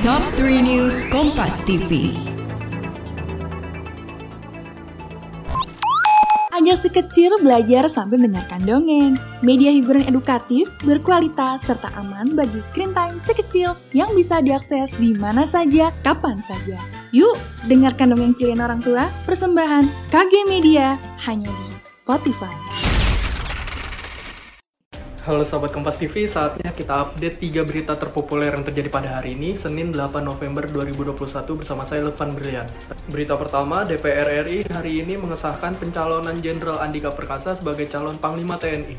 Top 3 News Kompas TV. Ajak si kecil belajar sambil mendengarkan dongeng. Media hiburan edukatif, berkualitas, serta aman bagi screen time si kecil yang bisa diakses di mana saja, kapan saja. Yuk, dengarkan dongeng kalian orang tua, persembahan KG Media, hanya di Spotify. Halo Sobat Kompas TV, saatnya kita update 3 berita terpopuler yang terjadi pada hari ini, Senin 8 November 2021 bersama saya Lutfan Brilian. Berita pertama, DPR RI hari ini mengesahkan pencalonan Jenderal Andika Perkasa sebagai calon Panglima TNI.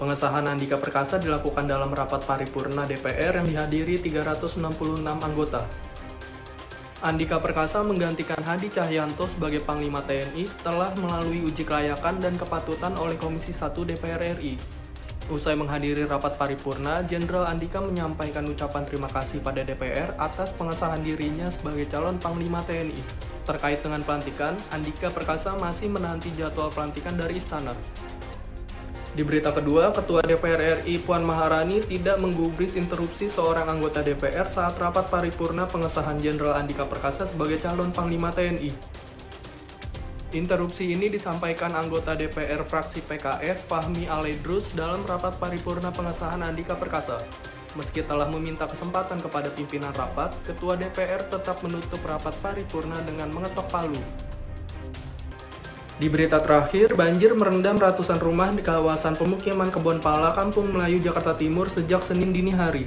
Pengesahan Andika Perkasa dilakukan dalam rapat paripurna DPR yang dihadiri 366 anggota. Andika Perkasa menggantikan Hadi Cahyanto sebagai Panglima TNI setelah melalui uji kelayakan dan kepatutan oleh Komisi 1 DPR RI. Usai menghadiri rapat paripurna, Jenderal Andika menyampaikan ucapan terima kasih pada DPR atas pengesahan dirinya sebagai calon Panglima TNI. Terkait dengan pelantikan, Andika Perkasa masih menanti jadwal pelantikan dari istana. Di berita kedua, Ketua DPR RI Puan Maharani tidak menggubris interupsi seorang anggota DPR saat rapat paripurna pengesahan Jenderal Andika Perkasa sebagai calon Panglima TNI. Interupsi ini disampaikan anggota DPR fraksi PKS Fahmi Aledrus dalam rapat paripurna pengesahan Andika Perkasa. Meski telah meminta kesempatan kepada pimpinan rapat, Ketua DPR tetap menutup rapat paripurna dengan mengetok palu. Di berita terakhir, banjir merendam ratusan rumah di kawasan pemukiman Kebon Pala, Kampung Melayu, Jakarta Timur sejak Senin dini hari.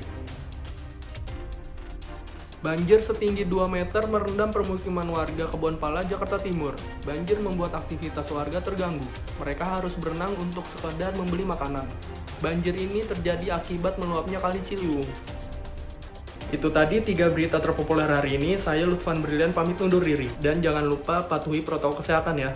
Banjir setinggi 2 meter merendam permukiman warga Kebon Pala, Jakarta Timur. Banjir membuat aktivitas warga terganggu. Mereka harus berenang untuk sekadar membeli makanan. Banjir ini terjadi akibat meluapnya Kali Ciliwung. Itu tadi tiga berita terpopuler hari ini. Saya Lutfan Brilian pamit undur diri. Dan jangan lupa patuhi protokol kesehatan ya.